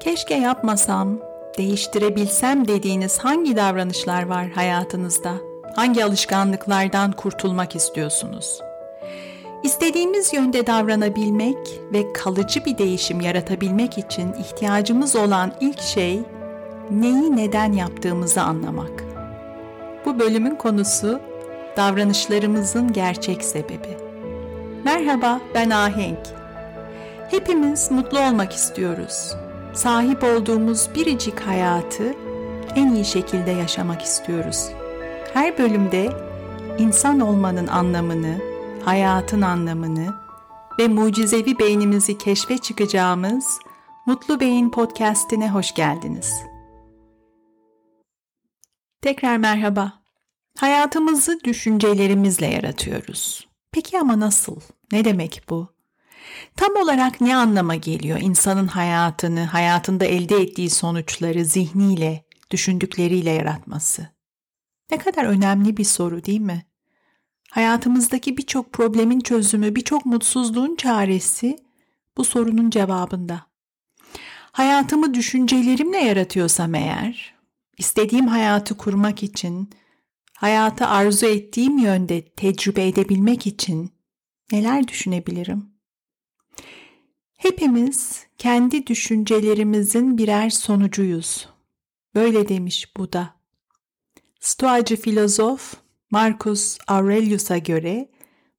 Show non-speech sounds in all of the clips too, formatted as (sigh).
Keşke yapmasam, değiştirebilsem dediğiniz hangi davranışlar var hayatınızda? Hangi alışkanlıklardan kurtulmak istiyorsunuz? İstediğimiz yönde davranabilmek ve kalıcı bir değişim yaratabilmek için ihtiyacımız olan ilk şey neyi neden yaptığımızı anlamak. Bu bölümün konusu davranışlarımızın gerçek sebebi. Merhaba, ben Ahenk. Hepimiz mutlu olmak istiyoruz. Sahip olduğumuz biricik hayatı en iyi şekilde yaşamak istiyoruz. Her bölümde insan olmanın anlamını, hayatın anlamını ve mucizevi beynimizi keşfe çıkacağımız Mutlu Beyin podcast'ine hoş geldiniz. Tekrar merhaba. Hayatımızı düşüncelerimizle yaratıyoruz. Peki ama nasıl? Ne demek bu? Tam olarak ne anlama geliyor insanın hayatını, hayatında elde ettiği sonuçları zihniyle, düşündükleriyle yaratması? Ne kadar önemli bir soru değil mi? Hayatımızdaki birçok problemin çözümü, birçok mutsuzluğun çaresi bu sorunun cevabında. Hayatımı düşüncelerimle yaratıyorsam eğer, istediğim hayatı kurmak için, hayatı arzu ettiğim yönde tecrübe edebilmek için neler düşünebilirim? Hepimiz kendi düşüncelerimizin birer sonucuyuz. Böyle demiş Buda. Stoacı filozof Marcus Aurelius'a göre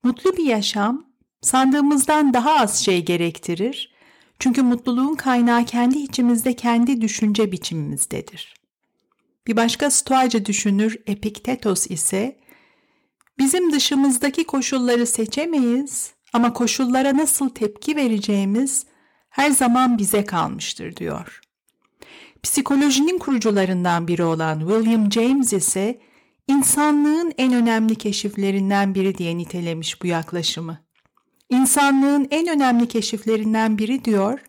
mutlu bir yaşam sandığımızdan daha az şey gerektirir. Çünkü mutluluğun kaynağı kendi içimizde kendi düşünce biçimimizdedir. Bir başka stoacı düşünür Epiktetos ise bizim dışımızdaki koşulları seçemeyiz ama koşullara nasıl tepki vereceğimiz her zaman bize kalmıştır diyor. Psikolojinin kurucularından biri olan William James ise insanlığın en önemli keşiflerinden biri diye nitelemiş bu yaklaşımı. İnsanlığın en önemli keşiflerinden biri diyor,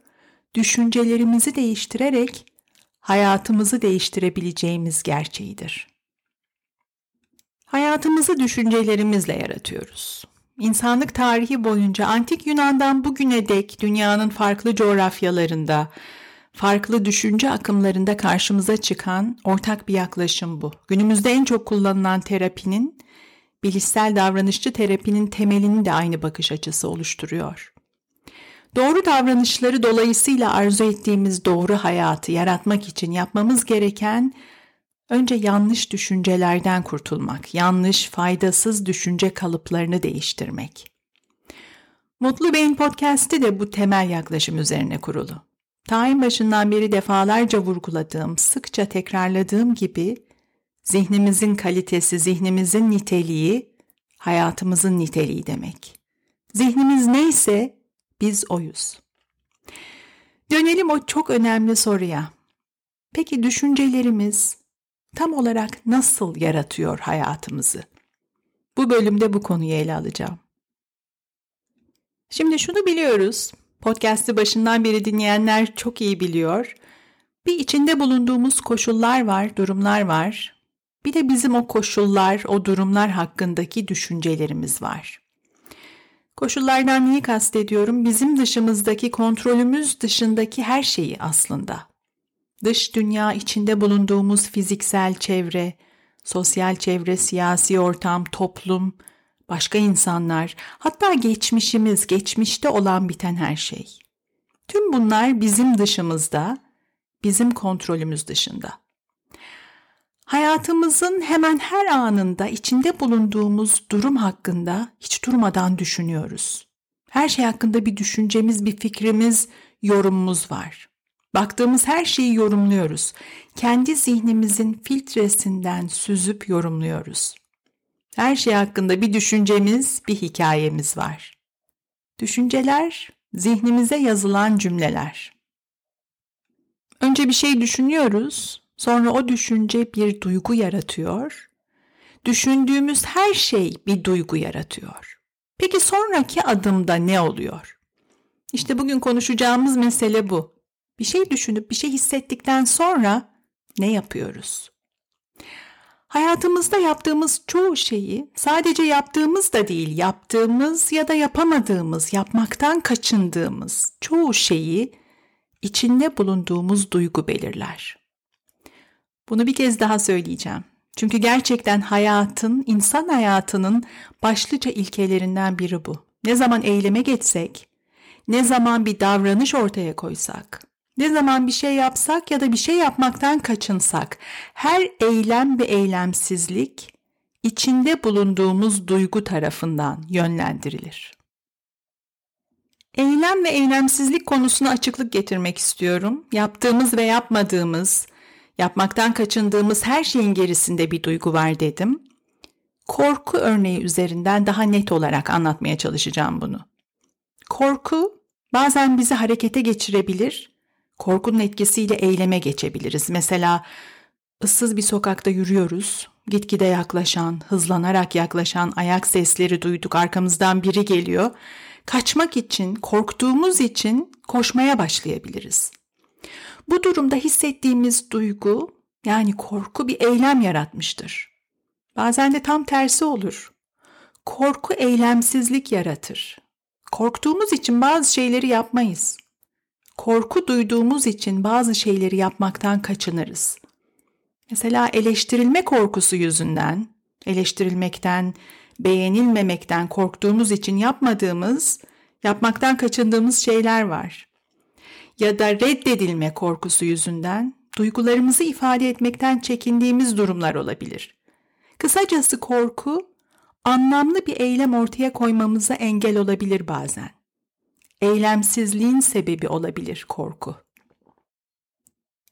düşüncelerimizi değiştirerek hayatımızı değiştirebileceğimiz gerçeğidir. Hayatımızı düşüncelerimizle yaratıyoruz. İnsanlık tarihi boyunca antik Yunan'dan bugüne dek dünyanın farklı coğrafyalarında, farklı düşünce akımlarında karşımıza çıkan ortak bir yaklaşım bu. Günümüzde en çok kullanılan terapinin, bilişsel davranışçı terapinin temelini de aynı bakış açısı oluşturuyor. Doğru davranışları dolayısıyla arzu ettiğimiz doğru hayatı yaratmak için yapmamız gereken önce yanlış düşüncelerden kurtulmak, yanlış, faydasız düşünce kalıplarını değiştirmek. Mutlu Beyin Podcast'i de bu temel yaklaşım üzerine kurulu. Ta başından beri defalarca vurguladığım, sıkça tekrarladığım gibi zihnimizin kalitesi, zihnimizin niteliği, hayatımızın niteliği demek. Zihnimiz neyse biz oyuz. Dönelim o çok önemli soruya. Peki düşüncelerimiz tam olarak nasıl yaratıyor hayatımızı? Bu bölümde bu konuyu ele alacağım. Şimdi şunu biliyoruz. Podcast'ı başından beri dinleyenler çok iyi biliyor. Bir içinde bulunduğumuz koşullar var, durumlar var. Bir de bizim o koşullar, o durumlar hakkındaki düşüncelerimiz var. Koşullardan neyi kastediyorum? Bizim dışımızdaki, kontrolümüz dışındaki her şeyi aslında. Dış dünya içinde bulunduğumuz fiziksel çevre, sosyal çevre, siyasi ortam, toplum, başka insanlar, hatta geçmişimiz, geçmişte olan biten her şey. Tüm bunlar bizim dışımızda, bizim kontrolümüz dışında. Hayatımızın hemen her anında içinde bulunduğumuz durum hakkında hiç durmadan düşünüyoruz. Her şey hakkında bir düşüncemiz, bir fikrimiz, yorumumuz var. Baktığımız her şeyi yorumluyoruz. Kendi zihnimizin filtresinden süzüp yorumluyoruz. Her şey hakkında bir düşüncemiz, bir hikayemiz var. Düşünceler zihnimize yazılan cümleler. Önce bir şey düşünüyoruz, sonra o düşünce bir duygu yaratıyor. Düşündüğümüz her şey bir duygu yaratıyor. Peki sonraki adımda ne oluyor? İşte bugün konuşacağımız mesele bu. Bir şey düşünüp bir şey hissettikten sonra ne yapıyoruz? Hayatımızda yaptığımız çoğu şeyi sadece yaptığımız da değil, yaptığımız ya da yapamadığımız, yapmaktan kaçındığımız çoğu şeyi içinde bulunduğumuz duygu belirler. Bunu bir kez daha söyleyeceğim. Çünkü gerçekten hayatın, insan hayatının başlıca ilkelerinden biri bu. Ne zaman eyleme geçsek, ne zaman bir davranış ortaya koysak, ne zaman bir şey yapsak ya da bir şey yapmaktan kaçınsak, her eylem ve eylemsizlik içinde bulunduğumuz duygu tarafından yönlendirilir. Eylem ve eylemsizlik konusuna açıklık getirmek istiyorum. Yaptığımız ve yapmadığımız, yapmaktan kaçındığımız her şeyin gerisinde bir duygu var dedim. Korku örneği üzerinden daha net olarak anlatmaya çalışacağım bunu. Korku bazen bizi harekete geçirebilir, korkunun etkisiyle eyleme geçebiliriz. Mesela ıssız bir sokakta yürüyoruz, gitgide yaklaşan, hızlanarak yaklaşan ayak sesleri duyduk, arkamızdan biri geliyor kaçmak için, korktuğumuz için koşmaya başlayabiliriz. Bu durumda hissettiğimiz duygu yani korku bir eylem yaratmıştır. Bazen de tam tersi olur. Korku eylemsizlik yaratır. Korktuğumuz için bazı şeyleri yapmayız. Korku duyduğumuz için bazı şeyleri yapmaktan kaçınırız. Mesela eleştirilme korkusu yüzünden, eleştirilmekten, beğenilmemekten korktuğumuz için yapmadığımız, yapmaktan kaçındığımız şeyler var. Ya da reddedilme korkusu yüzünden duygularımızı ifade etmekten çekindiğimiz durumlar olabilir. Kısacası korku anlamlı bir eylem ortaya koymamıza engel olabilir bazen. Eylemsizliğin sebebi olabilir korku.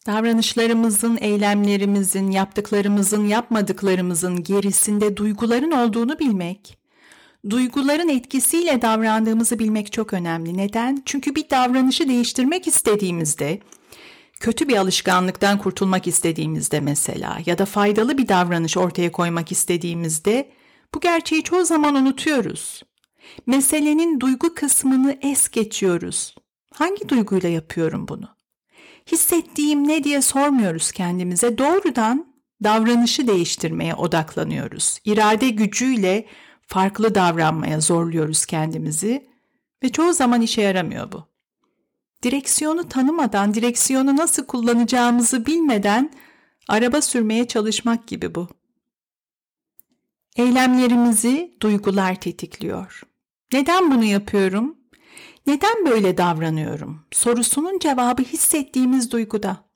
Davranışlarımızın, eylemlerimizin, yaptıklarımızın, yapmadıklarımızın gerisinde duyguların olduğunu bilmek, duyguların etkisiyle davrandığımızı bilmek çok önemli. Neden? Çünkü bir davranışı değiştirmek istediğimizde, kötü bir alışkanlıktan kurtulmak istediğimizde mesela ya da faydalı bir davranış ortaya koymak istediğimizde bu gerçeği çoğu zaman unutuyoruz. Meselenin duygu kısmını es geçiyoruz. Hangi duyguyla yapıyorum bunu? hissettiğim ne diye sormuyoruz kendimize. Doğrudan davranışı değiştirmeye odaklanıyoruz. İrade gücüyle farklı davranmaya zorluyoruz kendimizi ve çoğu zaman işe yaramıyor bu. Direksiyonu tanımadan, direksiyonu nasıl kullanacağımızı bilmeden araba sürmeye çalışmak gibi bu. Eylemlerimizi duygular tetikliyor. Neden bunu yapıyorum? Neden böyle davranıyorum? Sorusunun cevabı hissettiğimiz duyguda.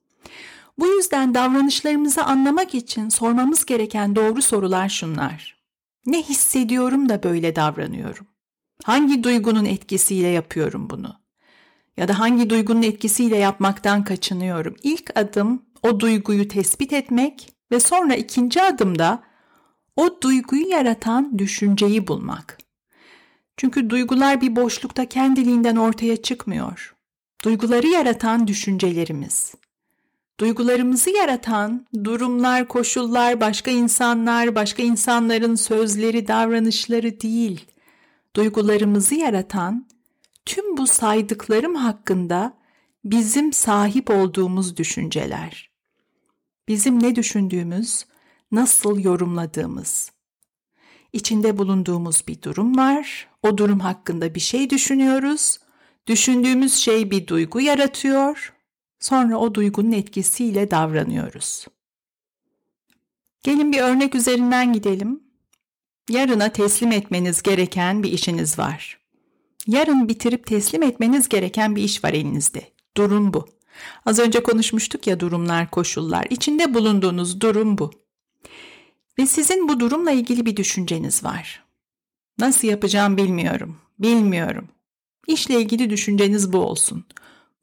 Bu yüzden davranışlarımızı anlamak için sormamız gereken doğru sorular şunlar. Ne hissediyorum da böyle davranıyorum? Hangi duygunun etkisiyle yapıyorum bunu? Ya da hangi duygunun etkisiyle yapmaktan kaçınıyorum? İlk adım o duyguyu tespit etmek ve sonra ikinci adımda o duyguyu yaratan düşünceyi bulmak. Çünkü duygular bir boşlukta kendiliğinden ortaya çıkmıyor. Duyguları yaratan düşüncelerimiz. Duygularımızı yaratan durumlar, koşullar, başka insanlar, başka insanların sözleri, davranışları değil. Duygularımızı yaratan tüm bu saydıklarım hakkında bizim sahip olduğumuz düşünceler. Bizim ne düşündüğümüz, nasıl yorumladığımız içinde bulunduğumuz bir durum var. O durum hakkında bir şey düşünüyoruz. Düşündüğümüz şey bir duygu yaratıyor. Sonra o duygunun etkisiyle davranıyoruz. Gelin bir örnek üzerinden gidelim. Yarına teslim etmeniz gereken bir işiniz var. Yarın bitirip teslim etmeniz gereken bir iş var elinizde. Durum bu. Az önce konuşmuştuk ya durumlar, koşullar. İçinde bulunduğunuz durum bu. Ve sizin bu durumla ilgili bir düşünceniz var. Nasıl yapacağım bilmiyorum. Bilmiyorum. İşle ilgili düşünceniz bu olsun.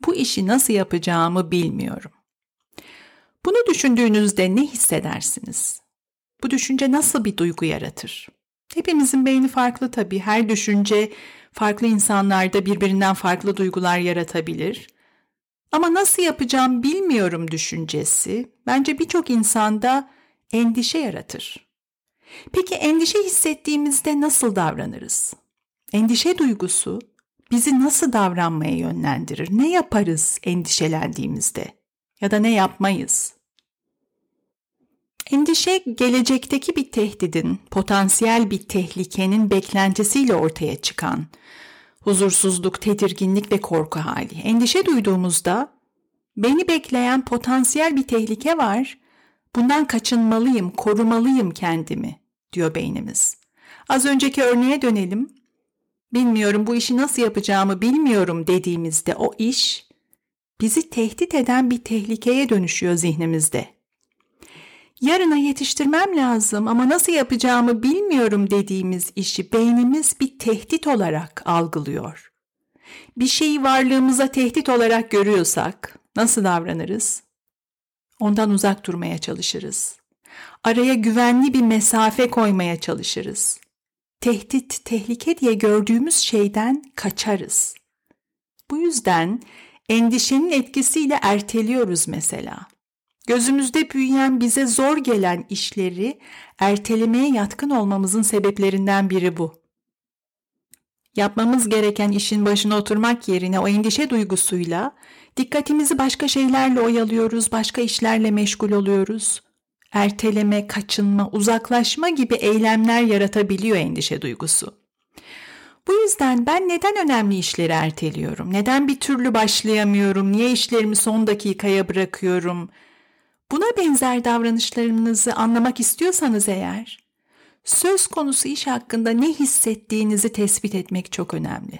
Bu işi nasıl yapacağımı bilmiyorum. Bunu düşündüğünüzde ne hissedersiniz? Bu düşünce nasıl bir duygu yaratır? Hepimizin beyni farklı tabii. Her düşünce farklı insanlarda birbirinden farklı duygular yaratabilir. Ama nasıl yapacağım bilmiyorum düşüncesi bence birçok insanda endişe yaratır. Peki endişe hissettiğimizde nasıl davranırız? Endişe duygusu bizi nasıl davranmaya yönlendirir? Ne yaparız endişelendiğimizde ya da ne yapmayız? Endişe gelecekteki bir tehdidin, potansiyel bir tehlikenin beklentisiyle ortaya çıkan huzursuzluk, tedirginlik ve korku hali. Endişe duyduğumuzda Beni bekleyen potansiyel bir tehlike var. Bundan kaçınmalıyım, korumalıyım kendimi, diyor beynimiz. Az önceki örneğe dönelim. Bilmiyorum bu işi nasıl yapacağımı bilmiyorum dediğimizde o iş bizi tehdit eden bir tehlikeye dönüşüyor zihnimizde. Yarına yetiştirmem lazım ama nasıl yapacağımı bilmiyorum dediğimiz işi beynimiz bir tehdit olarak algılıyor. Bir şeyi varlığımıza tehdit olarak görüyorsak nasıl davranırız? Ondan uzak durmaya çalışırız. Araya güvenli bir mesafe koymaya çalışırız. Tehdit, tehlike diye gördüğümüz şeyden kaçarız. Bu yüzden endişenin etkisiyle erteliyoruz mesela. Gözümüzde büyüyen bize zor gelen işleri ertelemeye yatkın olmamızın sebeplerinden biri bu. Yapmamız gereken işin başına oturmak yerine o endişe duygusuyla dikkatimizi başka şeylerle oyalıyoruz, başka işlerle meşgul oluyoruz. Erteleme, kaçınma, uzaklaşma gibi eylemler yaratabiliyor endişe duygusu. Bu yüzden ben neden önemli işleri erteliyorum? Neden bir türlü başlayamıyorum? Niye işlerimi son dakikaya bırakıyorum? Buna benzer davranışlarınızı anlamak istiyorsanız eğer, söz konusu iş hakkında ne hissettiğinizi tespit etmek çok önemli.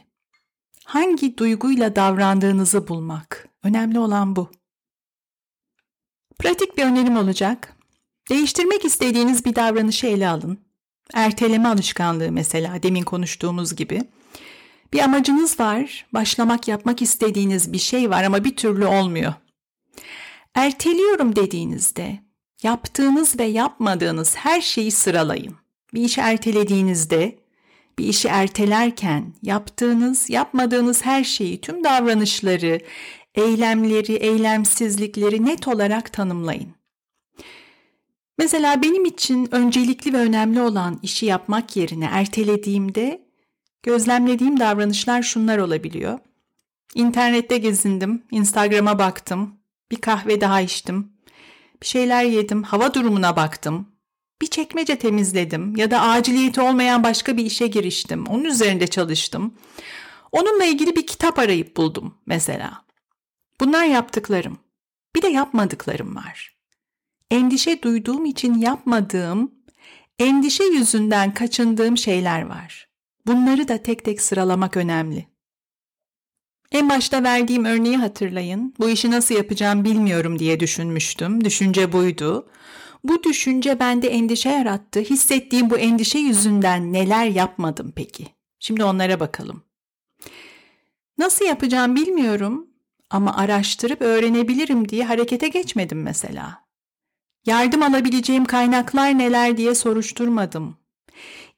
Hangi duyguyla davrandığınızı bulmak. Önemli olan bu. Pratik bir önerim olacak. Değiştirmek istediğiniz bir davranışı ele alın. Erteleme alışkanlığı mesela demin konuştuğumuz gibi. Bir amacınız var, başlamak yapmak istediğiniz bir şey var ama bir türlü olmuyor. Erteliyorum dediğinizde yaptığınız ve yapmadığınız her şeyi sıralayın. Bir işi ertelediğinizde, bir işi ertelerken yaptığınız, yapmadığınız her şeyi, tüm davranışları, eylemleri, eylemsizlikleri net olarak tanımlayın. Mesela benim için öncelikli ve önemli olan işi yapmak yerine ertelediğimde gözlemlediğim davranışlar şunlar olabiliyor. İnternette gezindim, Instagram'a baktım, bir kahve daha içtim, bir şeyler yedim, hava durumuna baktım, bir çekmece temizledim ya da aciliyeti olmayan başka bir işe giriştim, onun üzerinde çalıştım. Onunla ilgili bir kitap arayıp buldum mesela. Bunlar yaptıklarım. Bir de yapmadıklarım var endişe duyduğum için yapmadığım, endişe yüzünden kaçındığım şeyler var. Bunları da tek tek sıralamak önemli. En başta verdiğim örneği hatırlayın. Bu işi nasıl yapacağım bilmiyorum diye düşünmüştüm. Düşünce buydu. Bu düşünce bende endişe yarattı. Hissettiğim bu endişe yüzünden neler yapmadım peki? Şimdi onlara bakalım. Nasıl yapacağım bilmiyorum ama araştırıp öğrenebilirim diye harekete geçmedim mesela. Yardım alabileceğim kaynaklar neler diye soruşturmadım.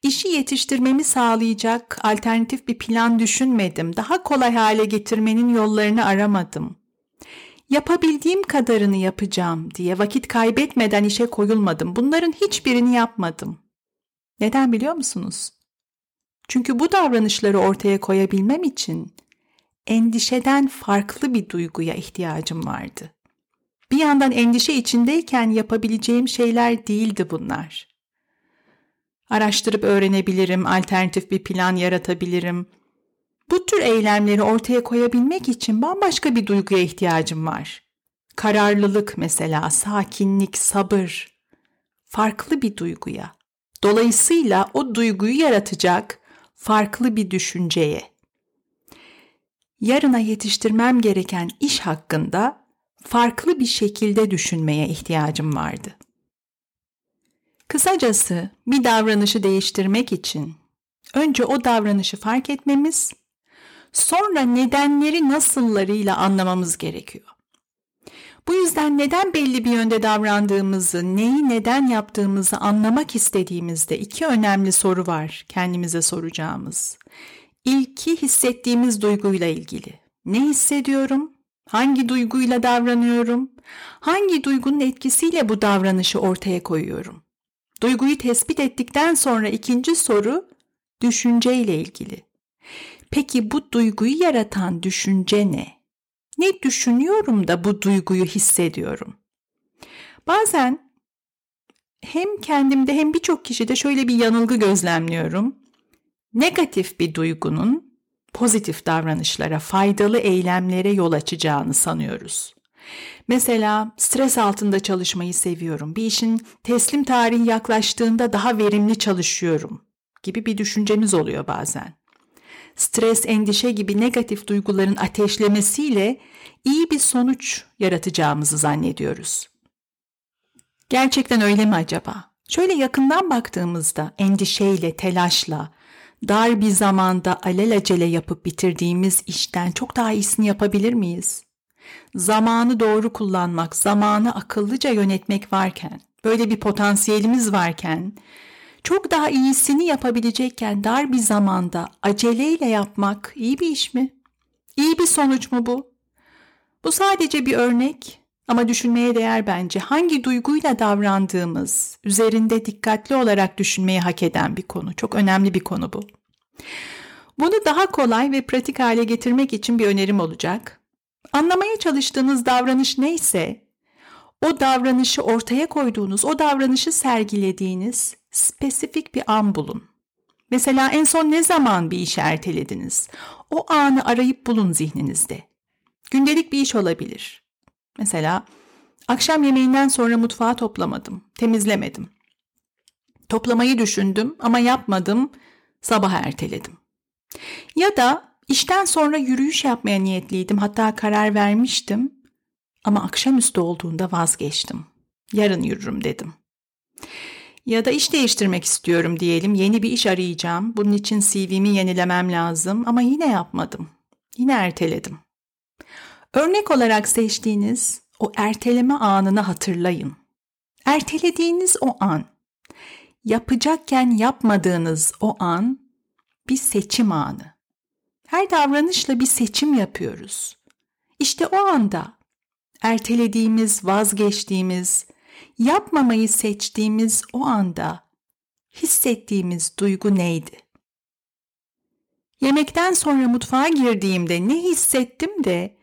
İşi yetiştirmemi sağlayacak alternatif bir plan düşünmedim. Daha kolay hale getirmenin yollarını aramadım. Yapabildiğim kadarını yapacağım diye vakit kaybetmeden işe koyulmadım. Bunların hiçbirini yapmadım. Neden biliyor musunuz? Çünkü bu davranışları ortaya koyabilmem için endişeden farklı bir duyguya ihtiyacım vardı. Bir yandan endişe içindeyken yapabileceğim şeyler değildi bunlar. Araştırıp öğrenebilirim, alternatif bir plan yaratabilirim. Bu tür eylemleri ortaya koyabilmek için bambaşka bir duyguya ihtiyacım var. Kararlılık mesela, sakinlik, sabır. Farklı bir duyguya. Dolayısıyla o duyguyu yaratacak farklı bir düşünceye. Yarına yetiştirmem gereken iş hakkında farklı bir şekilde düşünmeye ihtiyacım vardı. Kısacası bir davranışı değiştirmek için önce o davranışı fark etmemiz, sonra nedenleri nasıllarıyla anlamamız gerekiyor. Bu yüzden neden belli bir yönde davrandığımızı, neyi neden yaptığımızı anlamak istediğimizde iki önemli soru var kendimize soracağımız. İlki hissettiğimiz duyguyla ilgili. Ne hissediyorum? Hangi duyguyla davranıyorum? Hangi duygunun etkisiyle bu davranışı ortaya koyuyorum? Duyguyu tespit ettikten sonra ikinci soru düşünce ile ilgili. Peki bu duyguyu yaratan düşünce ne? Ne düşünüyorum da bu duyguyu hissediyorum? Bazen hem kendimde hem birçok kişide şöyle bir yanılgı gözlemliyorum. Negatif bir duygunun pozitif davranışlara, faydalı eylemlere yol açacağını sanıyoruz. Mesela stres altında çalışmayı seviyorum. Bir işin teslim tarihi yaklaştığında daha verimli çalışıyorum gibi bir düşüncemiz oluyor bazen. Stres, endişe gibi negatif duyguların ateşlemesiyle iyi bir sonuç yaratacağımızı zannediyoruz. Gerçekten öyle mi acaba? Şöyle yakından baktığımızda endişeyle, telaşla, dar bir zamanda alelacele yapıp bitirdiğimiz işten çok daha iyisini yapabilir miyiz? Zamanı doğru kullanmak, zamanı akıllıca yönetmek varken, böyle bir potansiyelimiz varken, çok daha iyisini yapabilecekken dar bir zamanda aceleyle yapmak iyi bir iş mi? İyi bir sonuç mu bu? Bu sadece bir örnek ama düşünmeye değer bence. Hangi duyguyla davrandığımız, üzerinde dikkatli olarak düşünmeyi hak eden bir konu. Çok önemli bir konu bu. Bunu daha kolay ve pratik hale getirmek için bir önerim olacak. Anlamaya çalıştığınız davranış neyse, o davranışı ortaya koyduğunuz, o davranışı sergilediğiniz spesifik bir an bulun. Mesela en son ne zaman bir işi ertelediniz? O anı arayıp bulun zihninizde. Gündelik bir iş olabilir. Mesela akşam yemeğinden sonra mutfağı toplamadım, temizlemedim. Toplamayı düşündüm ama yapmadım, sabah erteledim. Ya da işten sonra yürüyüş yapmaya niyetliydim, hatta karar vermiştim ama akşamüstü olduğunda vazgeçtim. Yarın yürürüm dedim. Ya da iş değiştirmek istiyorum diyelim, yeni bir iş arayacağım. Bunun için CV'mi yenilemem lazım ama yine yapmadım. Yine erteledim. Örnek olarak seçtiğiniz o erteleme anını hatırlayın. Ertelediğiniz o an, yapacakken yapmadığınız o an bir seçim anı. Her davranışla bir seçim yapıyoruz. İşte o anda ertelediğimiz, vazgeçtiğimiz, yapmamayı seçtiğimiz o anda hissettiğimiz duygu neydi? Yemekten sonra mutfağa girdiğimde ne hissettim de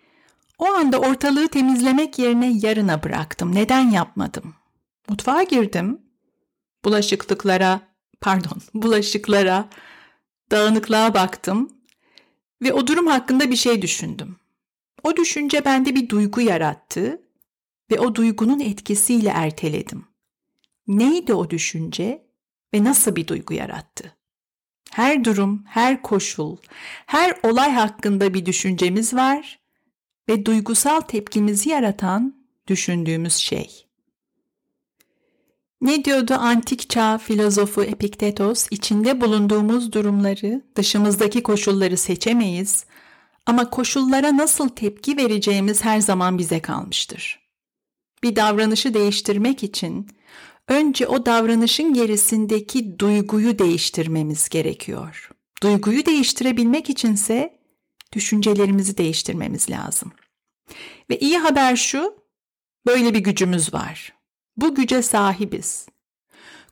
o anda ortalığı temizlemek yerine yarına bıraktım. Neden yapmadım? Mutfağa girdim. Bulaşıklıklara, pardon, (laughs) bulaşıklara, dağınıklığa baktım ve o durum hakkında bir şey düşündüm. O düşünce bende bir duygu yarattı ve o duygunun etkisiyle erteledim. Neydi o düşünce ve nasıl bir duygu yarattı? Her durum, her koşul, her olay hakkında bir düşüncemiz var ve duygusal tepkimizi yaratan düşündüğümüz şey. Ne diyordu antik çağ filozofu Epiktetos? İçinde bulunduğumuz durumları, dışımızdaki koşulları seçemeyiz ama koşullara nasıl tepki vereceğimiz her zaman bize kalmıştır. Bir davranışı değiştirmek için önce o davranışın gerisindeki duyguyu değiştirmemiz gerekiyor. Duyguyu değiştirebilmek içinse düşüncelerimizi değiştirmemiz lazım. Ve iyi haber şu, böyle bir gücümüz var. Bu güce sahibiz.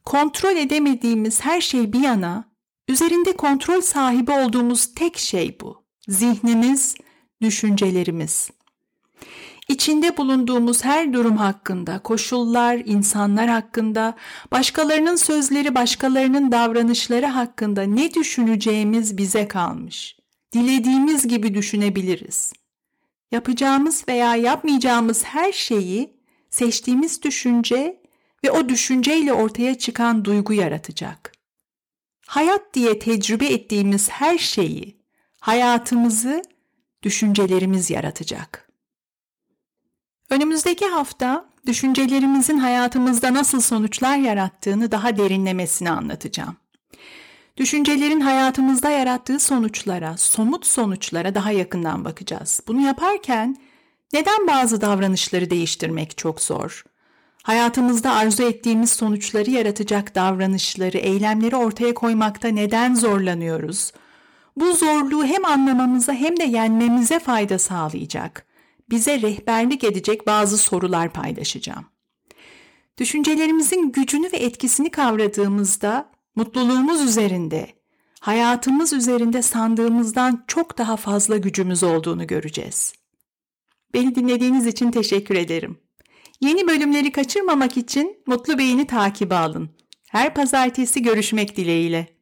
Kontrol edemediğimiz her şey bir yana, üzerinde kontrol sahibi olduğumuz tek şey bu. Zihnimiz, düşüncelerimiz. İçinde bulunduğumuz her durum hakkında, koşullar, insanlar hakkında, başkalarının sözleri, başkalarının davranışları hakkında ne düşüneceğimiz bize kalmış. Dilediğimiz gibi düşünebiliriz. Yapacağımız veya yapmayacağımız her şeyi seçtiğimiz düşünce ve o düşünceyle ortaya çıkan duygu yaratacak. Hayat diye tecrübe ettiğimiz her şeyi, hayatımızı düşüncelerimiz yaratacak. Önümüzdeki hafta düşüncelerimizin hayatımızda nasıl sonuçlar yarattığını daha derinlemesine anlatacağım. Düşüncelerin hayatımızda yarattığı sonuçlara, somut sonuçlara daha yakından bakacağız. Bunu yaparken neden bazı davranışları değiştirmek çok zor? Hayatımızda arzu ettiğimiz sonuçları yaratacak davranışları, eylemleri ortaya koymakta neden zorlanıyoruz? Bu zorluğu hem anlamamıza hem de yenmemize fayda sağlayacak, bize rehberlik edecek bazı sorular paylaşacağım. Düşüncelerimizin gücünü ve etkisini kavradığımızda mutluluğumuz üzerinde, hayatımız üzerinde sandığımızdan çok daha fazla gücümüz olduğunu göreceğiz. Beni dinlediğiniz için teşekkür ederim. Yeni bölümleri kaçırmamak için Mutlu Beyni takibi alın. Her pazartesi görüşmek dileğiyle.